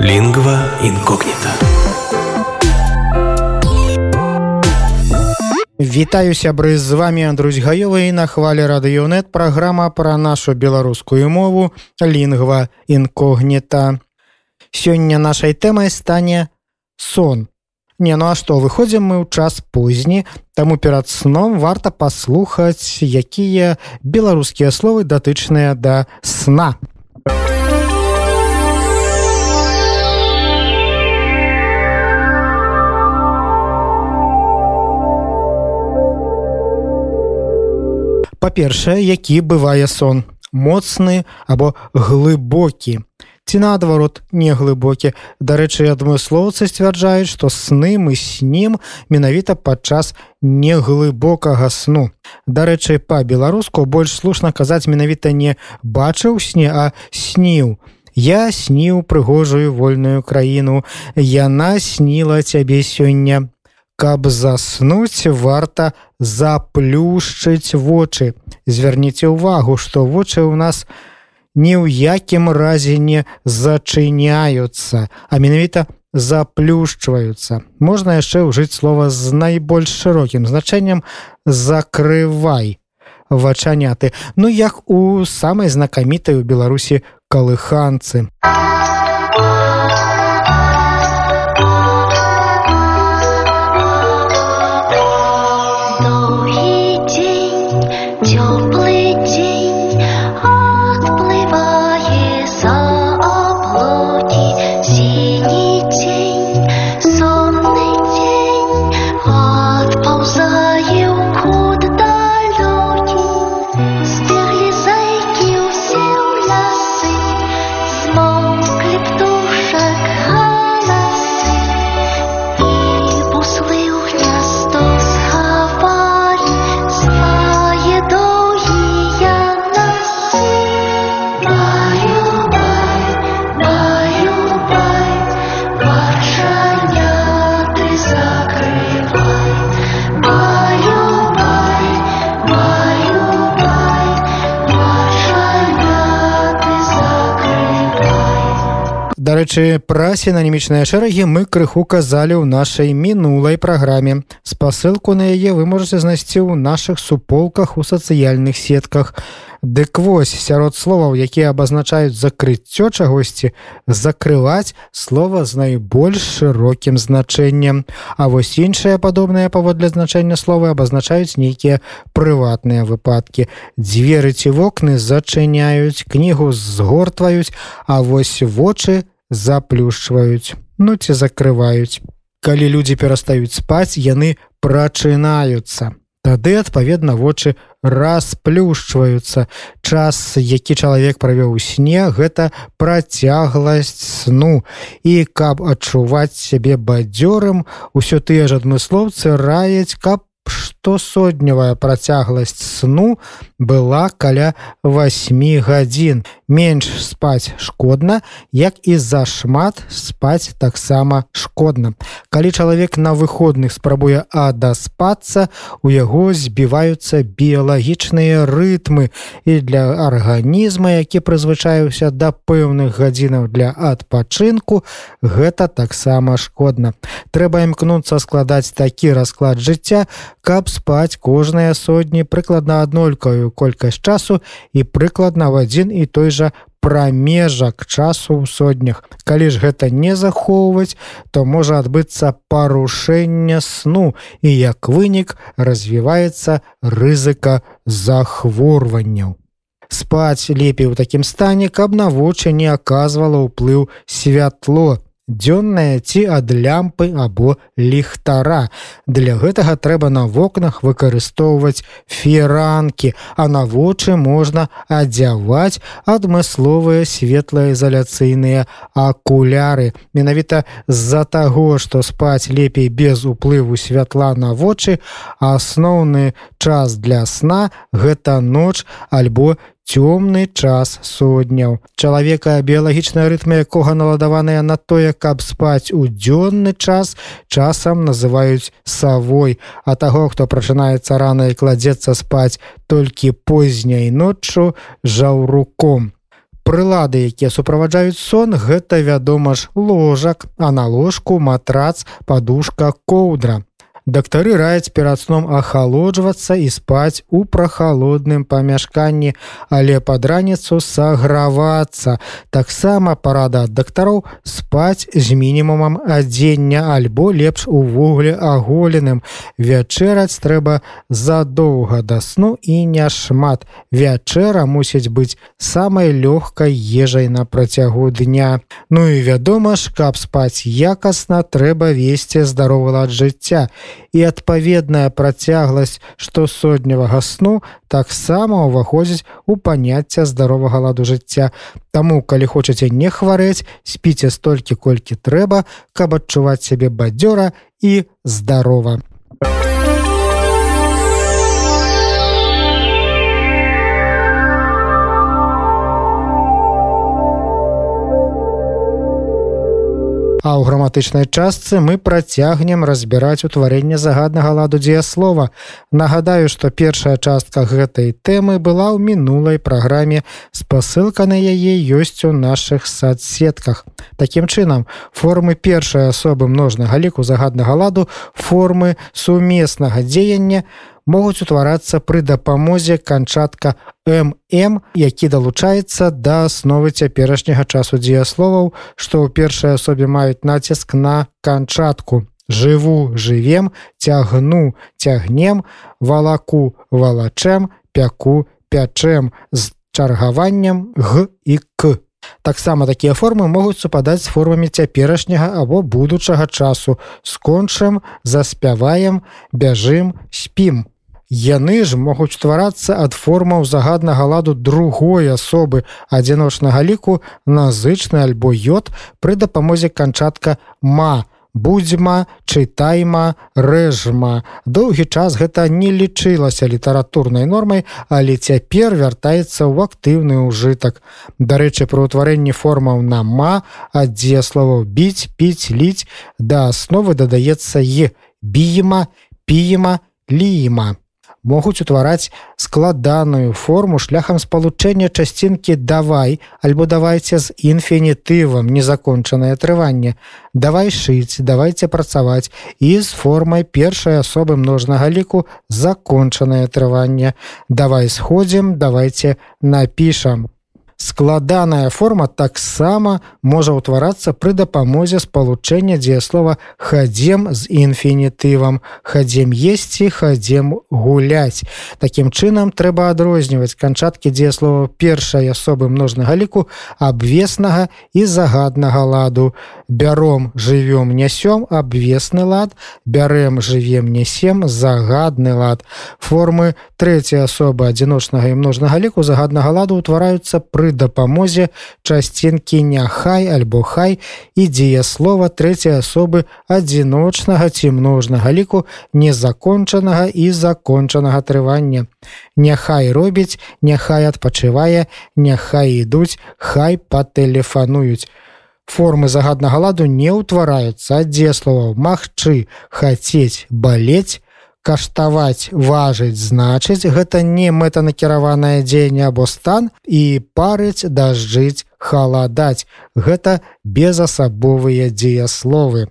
Лингва инкогнита. Вітаю сябры з вами Андрусь гаёвы на хвале радыёнет праграма пра нашу беларускую мову лінгва інкогніта. Сёння нашай тэмай стане сон. Не ну а што выходзім мы ў час позні, таму перад сном варта паслухаць, якія беларускія словы датычныя да сна. Па-першае які бывае сон? Моцны або глыбокі? Ці наадварот неглыбокі? Дарэчы адмыслоўцы сцвярджаюць што сны мы снім менавіта падчас неглыбокага сну. Дарэчы па-беларуску больш слушна казаць менавіта не бачыў сне а сніў я сніў прыгожую вольную краіну яна сніла цябе сёння каб заснуць варта заплюшчыць вочы. Звярніце ўвагу што вочы ў нас ні ў якім разе не зачыняюцца а менавіта заплюшчваюцца. Можна яшчэ ўжыць слова з найбольш шырокім значэннем закрывай вачаняты ну як у самай знакамітай у беларусі калыханцы Дарэчы, пра сінанімічныя шэрагі мы крыху казалі ў нашай мінулай праграме. Спасылку на яе вы можете знайсці ў нашых суполках у сацыяльных сетках. Дык вось сярод словаў, якія абазначаюць закрыццё чагосьці, закрываць слова з найбольш шырокім значэннем. А вось іншыя падобныя паводле значэння словы абазначаюць нейкія прыватныя выпадкі. Дзверы ці вокны зачыняюць, кнігу згортваюць, а вось вочы, заплюшчваюць ну ці закрываюць. Калі людзі перастаюць спаць яны прачынаюцца. Тады адпаведна вочы расплюшчваюцца. Час які чалавек правёў у сне гэта працягласць сну. І каб адчуваць сябе бадзёрым усё тыя ж адмыслоўцы раяць каб штосотневая працягласць сну была каля 8 гадзін. Менш спаць шкодна, як і зашмат спаць таксама шкодна. Калі чалавек на выходных спрабуе адаспацца, у яго збіваюцца біялагічныя рытмы і для арганізма, які прызвычаюся да пэўных гадзінаў для адпачынку, гэта таксама шкодна. Трэба імкнуцца складаць такі расклад жыцця, каб спаць кожныя сотні прыкладна аднолькаю колькасць часу і прыкладна в адзін і той жа прамежак часу ў сотнях. Калі ж гэта не захоўваць, то можа адбыцца парушэнне сну і як вынік развіваецца рызыка захворванняў. Спаць лепей у такім стане, каб на вочы не аказвала ўплыў святло дзённая ці ад лямпы або ліхтара. Для гэтага трэба на вокнах выкарыстоўваць феранкі, а на вочы можна адзяваць адмысловыя светлаізаляцыйныя акуляры. Менавіта з-за таго, што спаць лепей без уплыву святла на вочы, асноўны час для сна гэта ноч альбо цёмны час сотняў. Чалавека біялагічная рытма якога наладаваная на тое каб спаць у дзённы час часам называюць савой. А таго хто прачынаецца рана і кладзецца спаць толькі позняй ноччу жаўруком. Прылады якія суправаджаюць сон гэта вядома ж ложак а на ложку матрац подушка коўдра Дактары раяць перад сном ахалоджвацца і спаць у прахалодным памяшканні, але пад раніцу сагравацца. Таксама парада ад дактароў спаць з мінімумам адзення альбо лепш увогуле аголеным. Вячэраць трэба задоўга да сну і няшмат. Вячэра мусіць быць самай лёгкай ежай на працягу дня. Ну і вядома ж, каб спаць якасна трэба весці здаровы лад жыцця і адпаведная працягласць штосотнявага сну таксама ўваходзіць у паняцце здаровага ладу жыцця. Таму калі хочаце не хварэць, спіце столькі колькі трэба, каб адчуваць сябе бадзёра і здарова. А ў граматычнай частцы мы працягнем разбіраць утварэнне загаднага ладу дзеяслова. Нагадаю, што першая частка гэтай тэмы была ў мінулай праграме. Спасылка на яе ёсць у нашых садсетках. Такім чынам, формы першай асобы множнага ліку загаднага ладу, формы сумеснага дзеяння, могуць утварацца пры дапамозе канчатка м які далучаецца да асновы цяперашняга часу дзеясловаў што ў першай асобе маюць націск на канчатку. Жыву жывем цягну цягнем валаку валачэм пяку пячэм з чаргаваннем г і к Таксама такія формы могуць супадаць з формамі цяперашняга або будучага часу. Скончым заспяваем бяжым спім Яны ж могуць стварацца ад формаў загаднага ладу другой асобы адзіночнага ліку на зычны альбо йод пры дапамозе канчатка ма будзьма чытайма рэжма доўгі час гэта не лічылася літаратурнай нормай але цяпер вяртаецца ў актыўны ўжытак. Дарэчы пры ўтварэнні формаў на ма аддзе словаў біць піць ліць да асновы дадаецца е біема піема ліма могуць утвараць складаную форму шляхам спалучэння часцінкі давай альбо давайце з інфінітывам незакончанае трыванне давай шыць давайте працаваць і з формай першай асобы множнага ліку закончанае трыванне давай сходзім давайте напішам складаная форма таксама можа ўтварацца пры дапамозе спалучэння дзеяслова хадзем з інфінітывам хадзем есці хадзем гуляць Такім чынам трэба адрозніваць канчаткі дзеяслова першай асобы множнага ліку абвеснага і загаднага ладу. Бяром жывём нясём абвесны лад бярэм жывем несем загадны лад. Формы трэцяй асобы адзіночнага і множнага ліку загаднага ладу ўтвараюцца пры дапамозе часцінкі няхай альбо хай і дзеяслова трэцяй асобы адзіночнага ці множнага ліку незакончанага і закончанага трывання. Няхай робіць, няхай адпачывае, няхай ідуць, хай патэлефануюць. Формы загаднага ладу не ўтвараюцца ад дзеславаў магчы, хацець, балець, каштаваць важыць значыць гэта не мэтанакіраванае дзеянне або стан і парыць дажджыць халадаць. Гэта безасабовыя дзеясловы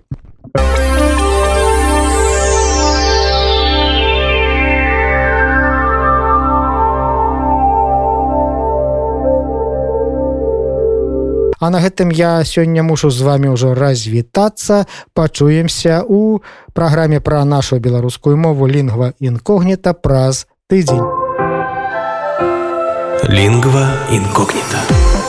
А на гэтым я сёння мушу з вами ўжо развітацца. Пачуемся у праграме пра нашу беларускую мову лінгва інкогніта праз тыдзень. Лінгва інкогніта